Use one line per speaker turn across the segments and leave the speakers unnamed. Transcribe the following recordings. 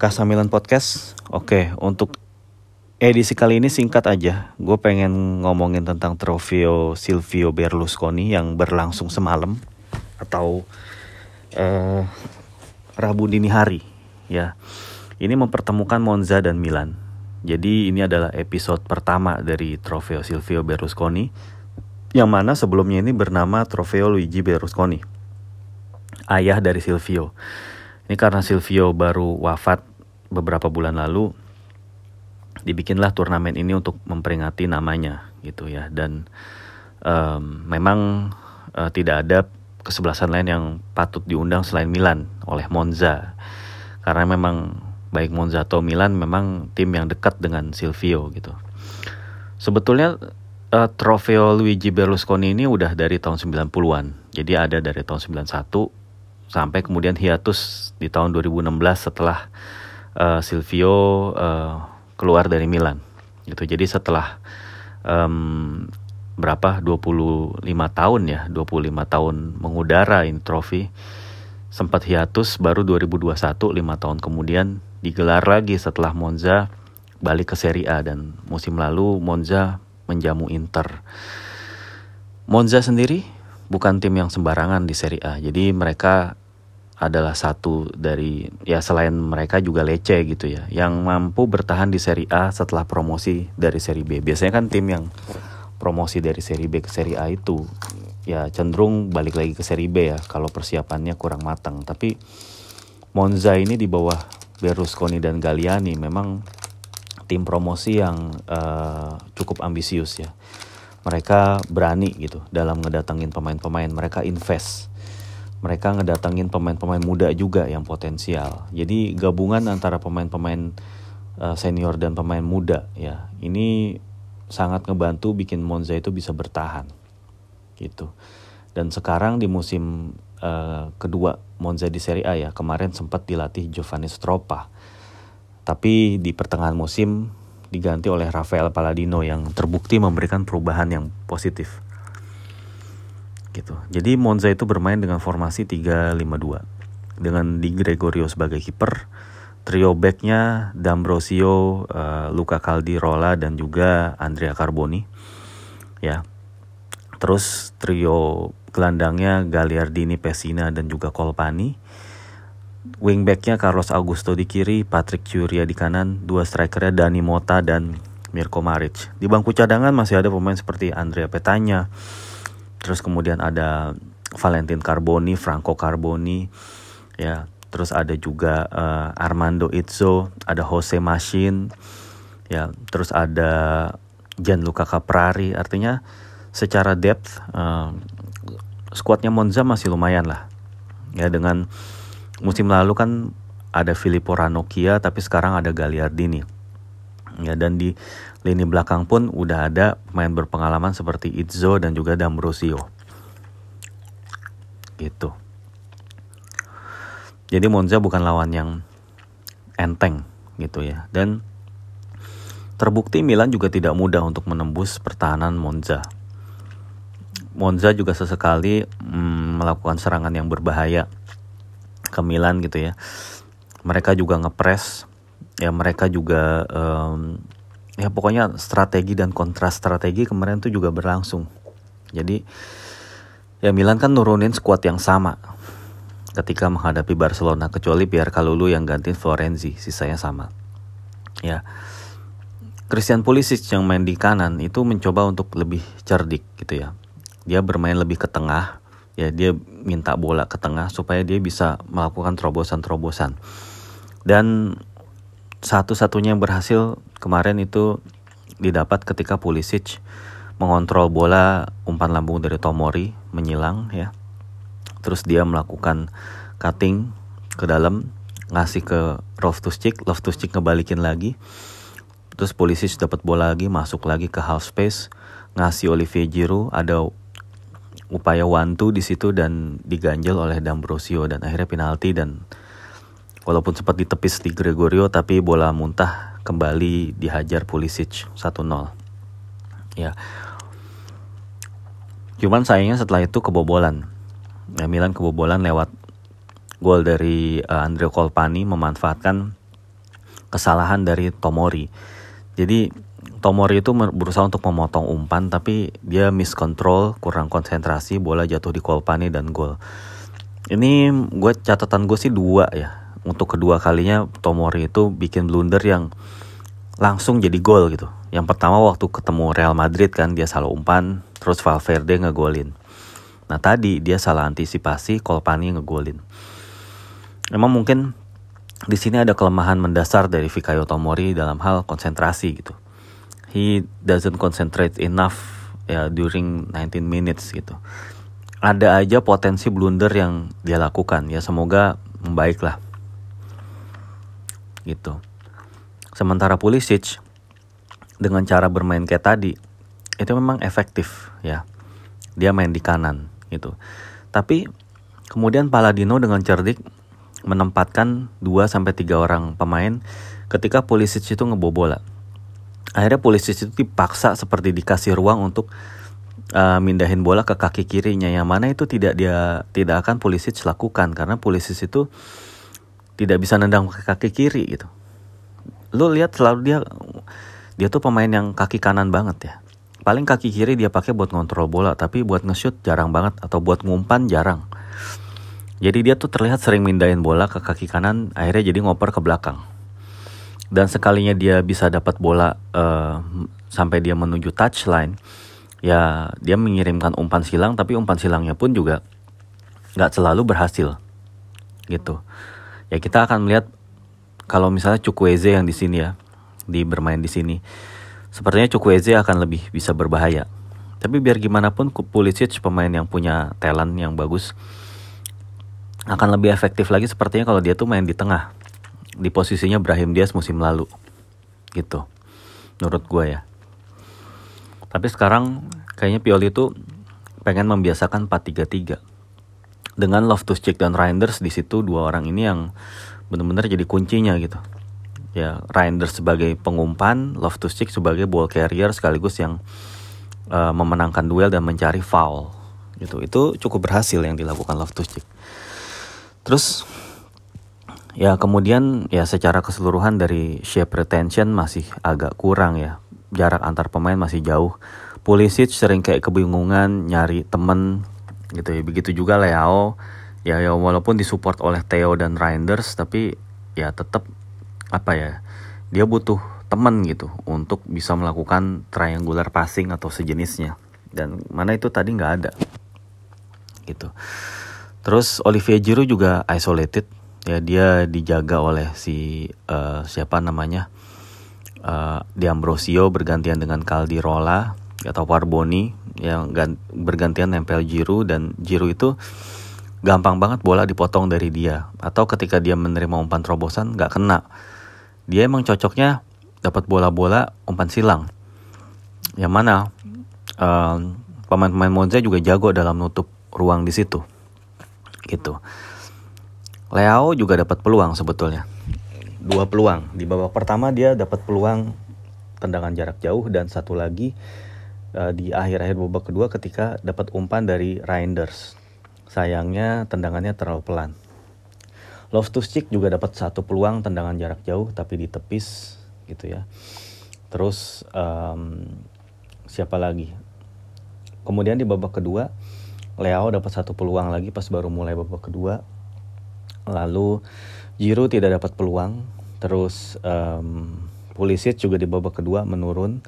Kasamilan Podcast. Oke, untuk edisi kali ini singkat aja. Gue pengen ngomongin tentang Trofeo Silvio Berlusconi yang berlangsung semalam atau uh, Rabu dini hari. Ya, ini mempertemukan Monza dan Milan. Jadi ini adalah episode pertama dari Trofeo Silvio Berlusconi, yang mana sebelumnya ini bernama Trofeo Luigi Berlusconi, ayah dari Silvio. Ini karena Silvio baru wafat beberapa bulan lalu dibikinlah turnamen ini untuk memperingati namanya gitu ya. Dan um, memang uh, tidak ada kesebelasan lain yang patut diundang selain Milan oleh Monza. Karena memang baik Monza atau Milan memang tim yang dekat dengan Silvio gitu. Sebetulnya uh, Trofeo Luigi Berlusconi ini udah dari tahun 90-an jadi ada dari tahun 91 sampai kemudian hiatus di tahun 2016 setelah uh, Silvio uh, keluar dari Milan gitu. Jadi setelah um, berapa? 25 tahun ya 25 tahun mengudara ini trofi sempat hiatus baru 2021 5 tahun kemudian digelar lagi setelah Monza balik ke Serie A. Dan musim lalu Monza menjamu Inter. Monza sendiri bukan tim yang sembarangan di Serie A. Jadi mereka adalah satu dari ya selain mereka juga Lecce gitu ya yang mampu bertahan di Serie A setelah promosi dari Serie B. Biasanya kan tim yang promosi dari Serie B ke Serie A itu ya cenderung balik lagi ke Serie B ya kalau persiapannya kurang matang. Tapi Monza ini di bawah Berlusconi dan Galliani memang tim promosi yang uh, cukup ambisius ya. Mereka berani gitu dalam ngedatengin pemain-pemain, mereka invest mereka ngedatangin pemain-pemain muda juga yang potensial. Jadi gabungan antara pemain-pemain uh, senior dan pemain muda ya. Ini sangat ngebantu bikin Monza itu bisa bertahan. Gitu. Dan sekarang di musim uh, kedua Monza di Serie A ya, kemarin sempat dilatih Giovanni Stroppa. Tapi di pertengahan musim diganti oleh Rafael Palladino yang terbukti memberikan perubahan yang positif gitu. Jadi Monza itu bermain dengan formasi 3-5-2 dengan Di Gregorio sebagai kiper, trio backnya D'Ambrosio, uh, Luca Caldirola dan juga Andrea Carboni. Ya. Terus trio gelandangnya Gagliardini, Pessina dan juga Colpani. Wingbacknya Carlos Augusto di kiri, Patrick Curia di kanan, dua strikernya Dani Mota dan Mirko Maric. Di bangku cadangan masih ada pemain seperti Andrea Petanya, terus kemudian ada Valentin Carboni, Franco Carboni, ya, terus ada juga uh, Armando Izzo, ada Jose Machine, ya, terus ada Gianluca Caprari, artinya secara depth uh, skuadnya Monza masih lumayan lah, ya dengan musim lalu kan ada Filippo Ranocchia, tapi sekarang ada Gagliardini, ya dan di lini belakang pun udah ada pemain berpengalaman seperti Izzo dan juga D'Ambrosio. Gitu. Jadi Monza bukan lawan yang enteng gitu ya. Dan terbukti Milan juga tidak mudah untuk menembus pertahanan Monza. Monza juga sesekali mm, melakukan serangan yang berbahaya ke Milan gitu ya. Mereka juga ngepres, ya mereka juga um, ya pokoknya strategi dan kontras strategi kemarin tuh juga berlangsung. Jadi ya Milan kan nurunin skuad yang sama ketika menghadapi Barcelona kecuali biar Kalulu yang gantiin Florenzi, sisanya sama. Ya. Christian Pulisic yang main di kanan itu mencoba untuk lebih cerdik gitu ya. Dia bermain lebih ke tengah, ya dia minta bola ke tengah supaya dia bisa melakukan terobosan-terobosan. Dan satu-satunya yang berhasil kemarin itu didapat ketika Pulisic mengontrol bola umpan lambung dari Tomori menyilang ya. Terus dia melakukan cutting ke dalam ngasih ke Loftus-Cheek, Loftus-Cheek ngebalikin lagi. Terus Pulisic dapat bola lagi masuk lagi ke half space, ngasih Olivier Giroud ada upaya one two di situ dan diganjel oleh D'Ambrosio dan akhirnya penalti dan walaupun sempat ditepis di Gregorio tapi bola muntah kembali dihajar Pulisic 1-0. Ya. Cuman sayangnya setelah itu kebobolan. Ya, Milan kebobolan lewat gol dari uh, Andrea Colpani memanfaatkan kesalahan dari Tomori. Jadi Tomori itu berusaha untuk memotong umpan tapi dia miscontrol, kurang konsentrasi, bola jatuh di Kolpani dan gol. Ini gue catatan gue sih dua ya. Untuk kedua kalinya Tomori itu bikin blunder yang langsung jadi gol gitu. Yang pertama waktu ketemu Real Madrid kan dia salah umpan, terus Valverde ngegolin. Nah tadi dia salah antisipasi, Kolpani ngegolin. Emang mungkin di sini ada kelemahan mendasar dari Fikayo Tomori dalam hal konsentrasi gitu he doesn't concentrate enough ya during 19 minutes gitu. Ada aja potensi blunder yang dia lakukan ya semoga membaik lah. Gitu. Sementara Pulisic dengan cara bermain kayak tadi itu memang efektif ya. Dia main di kanan gitu. Tapi kemudian Paladino dengan cerdik menempatkan 2 sampai 3 orang pemain ketika Pulisic itu ngebobola akhirnya polisi itu dipaksa seperti dikasih ruang untuk uh, mindahin bola ke kaki kirinya yang mana itu tidak dia tidak akan polisi lakukan karena polisi itu tidak bisa nendang ke kaki kiri gitu. Lu lihat selalu dia dia tuh pemain yang kaki kanan banget ya. Paling kaki kiri dia pakai buat ngontrol bola, tapi buat nge-shoot jarang banget atau buat ngumpan jarang. Jadi dia tuh terlihat sering mindahin bola ke kaki kanan, akhirnya jadi ngoper ke belakang dan sekalinya dia bisa dapat bola uh, sampai dia menuju touchline ya dia mengirimkan umpan silang tapi umpan silangnya pun juga nggak selalu berhasil gitu ya kita akan melihat kalau misalnya Chukwueze yang di sini ya di bermain di sini sepertinya Chukwueze akan lebih bisa berbahaya. Tapi biar gimana pun Pulisic pemain yang punya talent yang bagus akan lebih efektif lagi sepertinya kalau dia tuh main di tengah di posisinya Brahim Diaz musim lalu gitu menurut gue ya. Tapi sekarang kayaknya Pioli itu pengen membiasakan 4-3-3 dengan Loftus Cheek dan Reinders di situ dua orang ini yang benar-benar jadi kuncinya gitu ya Reinders sebagai pengumpan Loftus Cheek sebagai ball carrier sekaligus yang uh, memenangkan duel dan mencari foul gitu itu cukup berhasil yang dilakukan Loftus Cheek terus Ya kemudian ya secara keseluruhan dari shape retention masih agak kurang ya. Jarak antar pemain masih jauh. Pulisic sering kayak kebingungan nyari temen gitu ya. Begitu juga Leo. Ya, ya walaupun disupport oleh Theo dan Reinders tapi ya tetap apa ya dia butuh temen gitu untuk bisa melakukan triangular passing atau sejenisnya dan mana itu tadi nggak ada gitu terus Olivier Giroud juga isolated ya dia dijaga oleh si uh, siapa namanya uh, Di Ambrosio bergantian dengan Caldirola atau Warboni yang bergantian nempel Jiru dan Jiru itu gampang banget bola dipotong dari dia. Atau ketika dia menerima umpan terobosan nggak kena. Dia emang cocoknya dapat bola-bola umpan silang. Yang mana uh, pemain-pemain Monza juga jago dalam nutup ruang di situ. Gitu. Leo juga dapat peluang sebetulnya. Dua peluang. Di babak pertama dia dapat peluang tendangan jarak jauh dan satu lagi uh, di akhir-akhir babak kedua ketika dapat umpan dari Reinders. Sayangnya tendangannya terlalu pelan. Loftus Cheek juga dapat satu peluang tendangan jarak jauh tapi ditepis gitu ya. Terus um, siapa lagi? Kemudian di babak kedua Leo dapat satu peluang lagi pas baru mulai babak kedua Lalu Giroud tidak dapat peluang. Terus um, Pulisic juga di babak kedua menurun.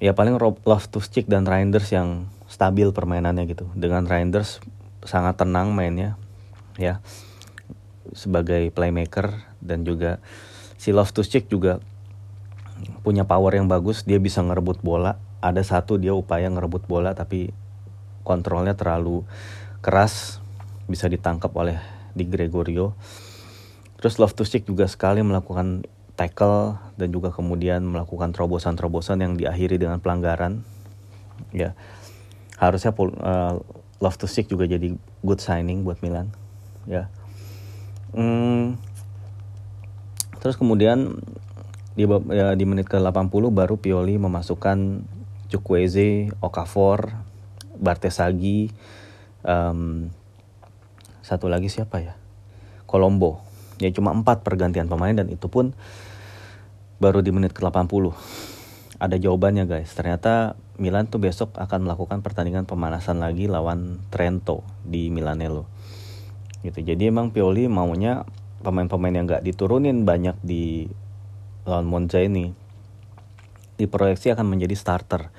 Ya paling Loftus Cheek dan Reinders yang stabil permainannya gitu. Dengan Reinders sangat tenang mainnya ya sebagai playmaker dan juga si Loftus Cheek juga punya power yang bagus dia bisa ngerebut bola ada satu dia upaya ngerebut bola tapi kontrolnya terlalu keras bisa ditangkap oleh di Gregorio. Terus Loftus-Cheek juga sekali melakukan tackle dan juga kemudian melakukan terobosan-terobosan yang diakhiri dengan pelanggaran. Ya, harusnya uh, Loftus-Cheek juga jadi good signing buat Milan. Ya. Hmm, terus kemudian di ya, di menit ke-80 baru Pioli memasukkan Chukwueze, Okafor, Bartesagi, um, satu lagi siapa ya Colombo ya cuma 4 pergantian pemain dan itu pun baru di menit ke-80 ada jawabannya guys. Ternyata Milan tuh besok akan melakukan pertandingan pemanasan lagi lawan Trento di Milanello. Gitu. Jadi emang Pioli maunya pemain-pemain yang gak diturunin banyak di lawan Monza ini diproyeksi akan menjadi starter.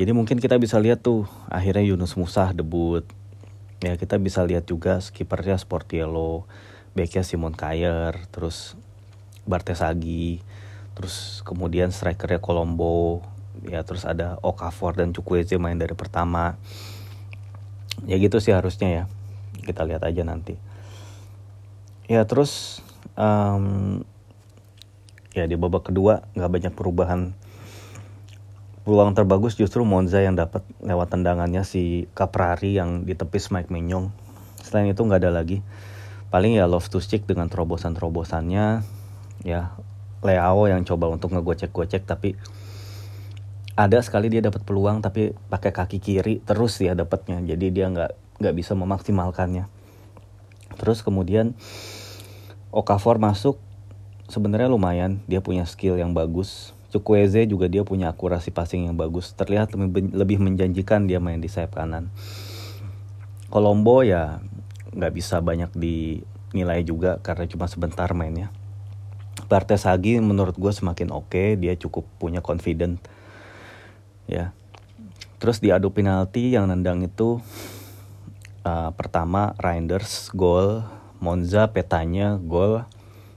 Jadi mungkin kita bisa lihat tuh akhirnya Yunus Musah debut. Ya kita bisa lihat juga skippernya Sportiello backnya Simon Kayer terus Bartesagi terus kemudian strikernya Colombo ya terus ada Okafor dan Chukwueze main dari pertama. Ya gitu sih harusnya ya. Kita lihat aja nanti. Ya terus um, ya di babak kedua nggak banyak perubahan. Peluang terbagus justru Monza yang dapat lewat tendangannya si Caprari yang ditepis Mike Mignon selain itu nggak ada lagi. Paling ya to Stick dengan terobosan-terobosannya. Ya Leao yang coba untuk ngegocek-gocek tapi ada sekali dia dapat peluang tapi pakai kaki kiri terus dia dapatnya. Jadi dia nggak nggak bisa memaksimalkannya. Terus kemudian Okafor masuk sebenarnya lumayan. Dia punya skill yang bagus. Chukwueze juga dia punya akurasi passing yang bagus. Terlihat lebih, lebih menjanjikan dia main di sayap kanan. Kolombo ya nggak bisa banyak dinilai juga karena cuma sebentar mainnya Bartes-Hagi menurut gue semakin oke okay, dia cukup punya confident. Ya. Terus diadu penalti yang nendang itu uh, pertama Reinders gol Monza petanya gol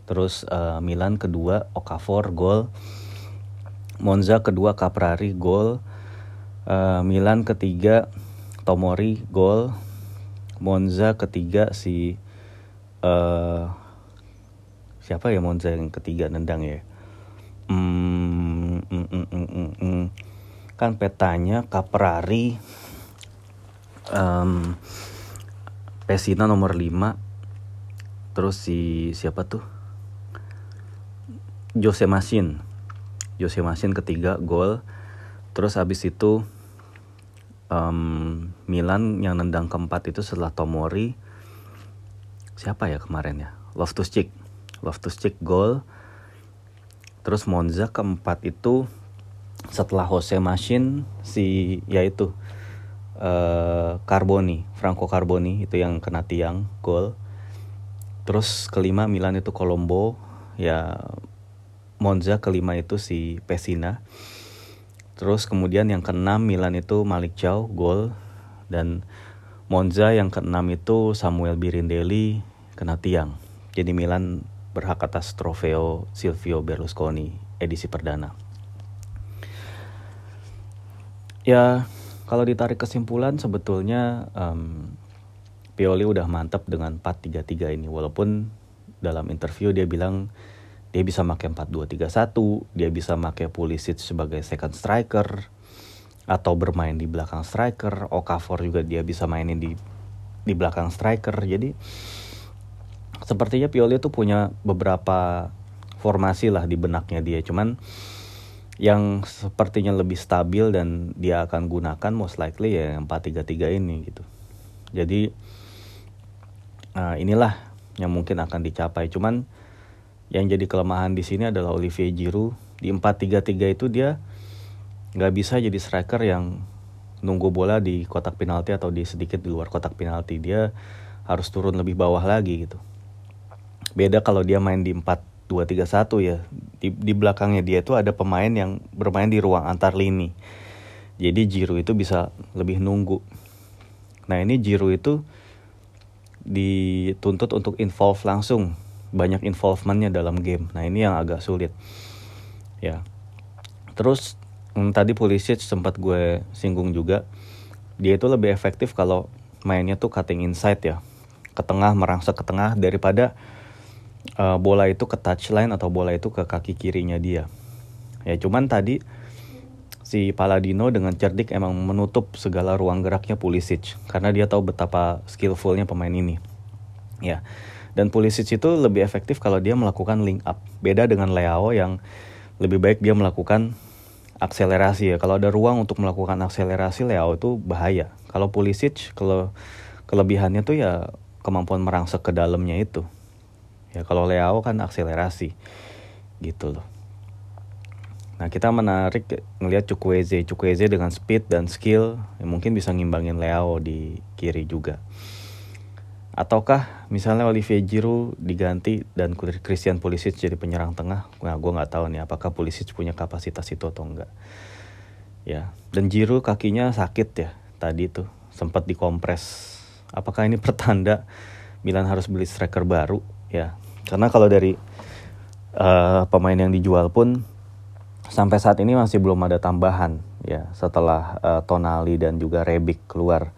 terus uh, Milan kedua Okafor gol Monza kedua Caprari gol uh, Milan ketiga Tomori gol Monza ketiga si siapa ya Monza yang ketiga nendang ya? Hmm, mm, mm, mm, mm, mm. kan petanya Caprari. Um, Pesina nomor 5 terus si siapa tuh? Jose Masin. Jose Masin ketiga gol. Terus habis itu um, Milan yang nendang keempat itu setelah Tomori. Siapa ya kemarin ya? Loftus Cheek Loftus Cheek gol terus Monza keempat itu setelah Jose Machine si yaitu uh, Carboni Franco Carboni itu yang kena tiang gol. Terus kelima Milan itu Colombo. Ya Monza kelima itu si Pesina terus kemudian yang keenam Milan itu Malik Chow gol. Dan Monza yang keenam itu Samuel Birindelli kena tiang. Jadi Milan berhak atas trofeo Silvio Berlusconi edisi perdana. Ya, kalau ditarik kesimpulan sebetulnya um, Pioli udah mantap dengan 4-3-3 ini walaupun dalam interview dia bilang dia bisa pakai 4-2-3-1, dia bisa pakai Pulisic sebagai second striker atau bermain di belakang striker, Okafor juga dia bisa mainin di di belakang striker. Jadi sepertinya Pioli itu punya beberapa formasi lah di benaknya dia cuman yang sepertinya lebih stabil dan dia akan gunakan most likely ya yang 4-3-3 ini gitu. Jadi uh, inilah yang mungkin akan dicapai. Cuman yang jadi kelemahan di sini adalah Olivier Giroud di 4-3-3 itu dia nggak bisa jadi striker yang nunggu bola di kotak penalti atau di sedikit di luar kotak penalti. Dia harus turun lebih bawah lagi gitu beda kalau dia main di 4 2 3 1 ya. Di, di belakangnya dia itu ada pemain yang bermain di ruang antar lini. Jadi Jiru itu bisa lebih nunggu. Nah, ini Jiru itu dituntut untuk involve langsung, banyak involvementnya dalam game. Nah, ini yang agak sulit. Ya. Terus hmm, tadi Pulisic sempat gue singgung juga. Dia itu lebih efektif kalau mainnya tuh cutting inside ya. Ke tengah, merangsek ke tengah daripada uh, bola itu ke touchline atau bola itu ke kaki kirinya dia. Ya cuman tadi si Paladino dengan cerdik emang menutup segala ruang geraknya Pulisic karena dia tahu betapa skillfulnya pemain ini. Ya. Dan Pulisic itu lebih efektif kalau dia melakukan link up. Beda dengan Leao yang lebih baik dia melakukan akselerasi ya. Kalau ada ruang untuk melakukan akselerasi Leao itu bahaya. Kalau Pulisic kalau kelebihannya tuh ya kemampuan merangsek ke dalamnya itu Ya kalau Leao kan akselerasi gitu loh. Nah kita menarik ngelihat Chukwueze, Chukwueze dengan speed dan skill yang mungkin bisa ngimbangin Leao di kiri juga. Ataukah misalnya Olivier Giroud diganti dan Christian Pulisic jadi penyerang tengah? Nah gue nggak tahu nih apakah Pulisic punya kapasitas itu atau enggak. Ya dan Giroud kakinya sakit ya tadi tuh sempat dikompres. Apakah ini pertanda Milan harus beli striker baru? Ya karena kalau dari uh, pemain yang dijual pun sampai saat ini masih belum ada tambahan ya setelah uh, Tonali dan juga Rebic keluar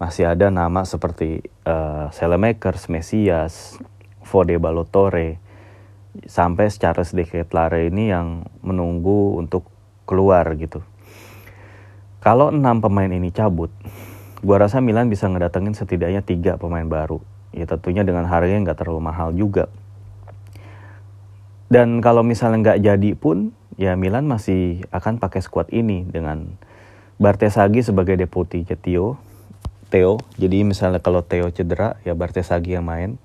masih ada nama seperti uh, Selemakers, Mesias, Fode Balotore sampai secara sedikit lare ini yang menunggu untuk keluar gitu. Kalau enam pemain ini cabut, gua rasa Milan bisa ngedatengin setidaknya tiga pemain baru. Ya tentunya dengan harganya nggak terlalu mahal juga. Dan kalau misalnya nggak jadi pun, ya Milan masih akan pakai squad ini dengan Bartesagi sebagai deputi Theo, Theo. Jadi misalnya kalau Theo cedera, ya Bartesagi yang main.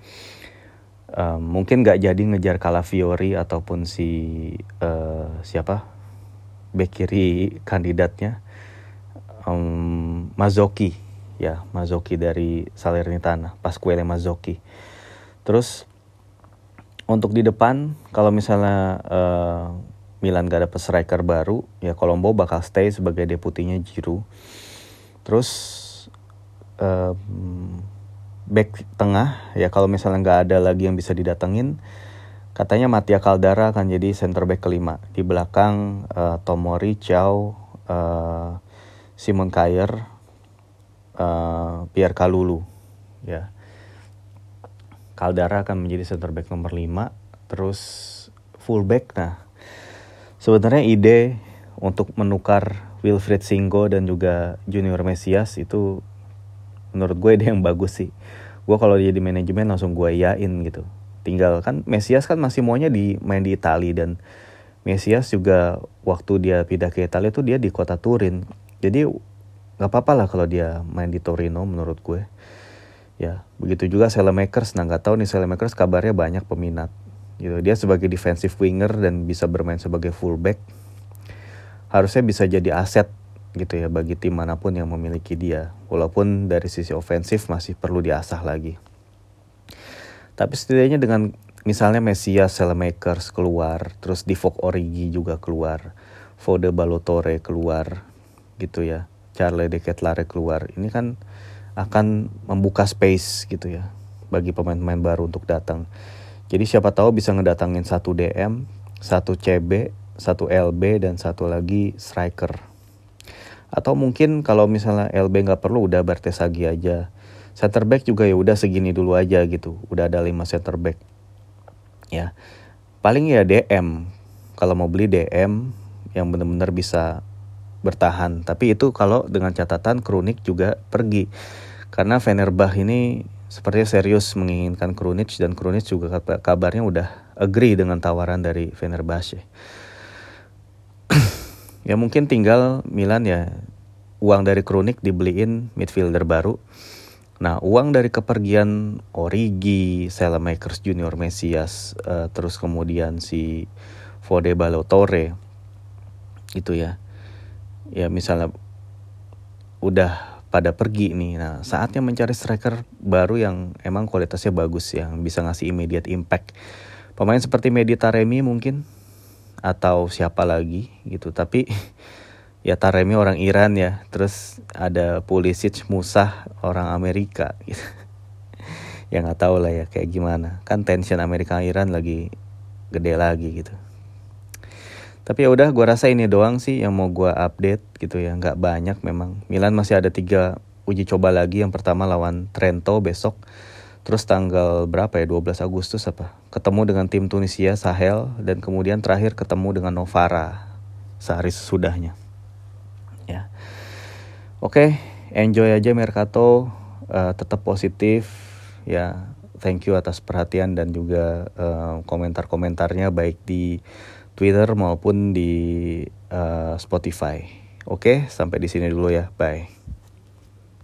Um, mungkin nggak jadi ngejar Calafiori ataupun si uh, siapa bek kiri kandidatnya um, Mazzocchi ya Mazzocchi dari Salernitana Pasquale Mazzocchi terus untuk di depan kalau misalnya uh, Milan gak dapet striker baru, ya Colombo bakal stay sebagai deputinya Giroud. Terus um, back tengah, ya kalau misalnya nggak ada lagi yang bisa didatengin, katanya Mattia Caldara akan jadi center back kelima. Di belakang uh, Tomori, Chow, uh, Simon Kayer, uh, Pierre Kalulu, ya. Caldara akan menjadi center back nomor 5 terus fullback nah sebenarnya ide untuk menukar Wilfried Singgo dan juga Junior Mesias itu menurut gue ide yang bagus sih. Gue kalau jadi manajemen langsung gue yain gitu. Tinggal kan Mesias kan masih maunya di main di Italia dan Mesias juga waktu dia pindah ke Italia tuh dia di kota Turin. Jadi nggak apa-apa lah kalau dia main di Torino menurut gue. Ya begitu juga Selemakers. Nah nggak tahu nih Selemakers kabarnya banyak peminat. Gitu. Dia sebagai defensive winger dan bisa bermain sebagai fullback harusnya bisa jadi aset gitu ya bagi tim mana pun yang memiliki dia. Walaupun dari sisi ofensif masih perlu diasah lagi. Tapi setidaknya dengan misalnya Mesias Selemakers keluar terus Divock Origi juga keluar Fode Balotore keluar gitu ya Charlie De Ketlare keluar ini kan akan membuka space gitu ya bagi pemain-pemain baru untuk datang jadi siapa tahu bisa ngedatangin satu DM, satu CB, satu LB dan satu lagi striker. Atau mungkin kalau misalnya LB nggak perlu udah Bartesagi aja. Center back juga ya udah segini dulu aja gitu. Udah ada 5 center back. Ya. Paling ya DM. Kalau mau beli DM yang benar-benar bisa bertahan. Tapi itu kalau dengan catatan Kronik juga pergi. Karena Fenerbah ini sepertinya serius menginginkan Krunic dan Krunic juga kabarnya udah agree dengan tawaran dari Fenerbahce. ya mungkin tinggal Milan ya uang dari Krunic dibeliin midfielder baru. Nah uang dari kepergian Origi, Selemakers Junior Mesias, uh, terus kemudian si Fode Balotore gitu ya. Ya misalnya udah pada pergi nih. Nah, saatnya mencari striker baru yang emang kualitasnya bagus yang bisa ngasih immediate impact. Pemain seperti Medi Taremi mungkin atau siapa lagi gitu. Tapi ya Taremi orang Iran ya. Terus ada Pulisic Musah orang Amerika gitu. ya nggak tahu lah ya kayak gimana. Kan tension Amerika Iran lagi gede lagi gitu tapi ya udah gue rasa ini doang sih yang mau gue update gitu ya. Nggak banyak memang. Milan masih ada tiga uji coba lagi. Yang pertama lawan Trento besok. Terus tanggal berapa ya? 12 Agustus apa? Ketemu dengan tim Tunisia Sahel. Dan kemudian terakhir ketemu dengan Novara sehari sesudahnya. Ya. Oke enjoy aja Mercato. Uh, tetap positif. Ya thank you atas perhatian dan juga uh, komentar-komentarnya baik di Twitter maupun di uh, Spotify. Oke, sampai di sini dulu ya. Bye.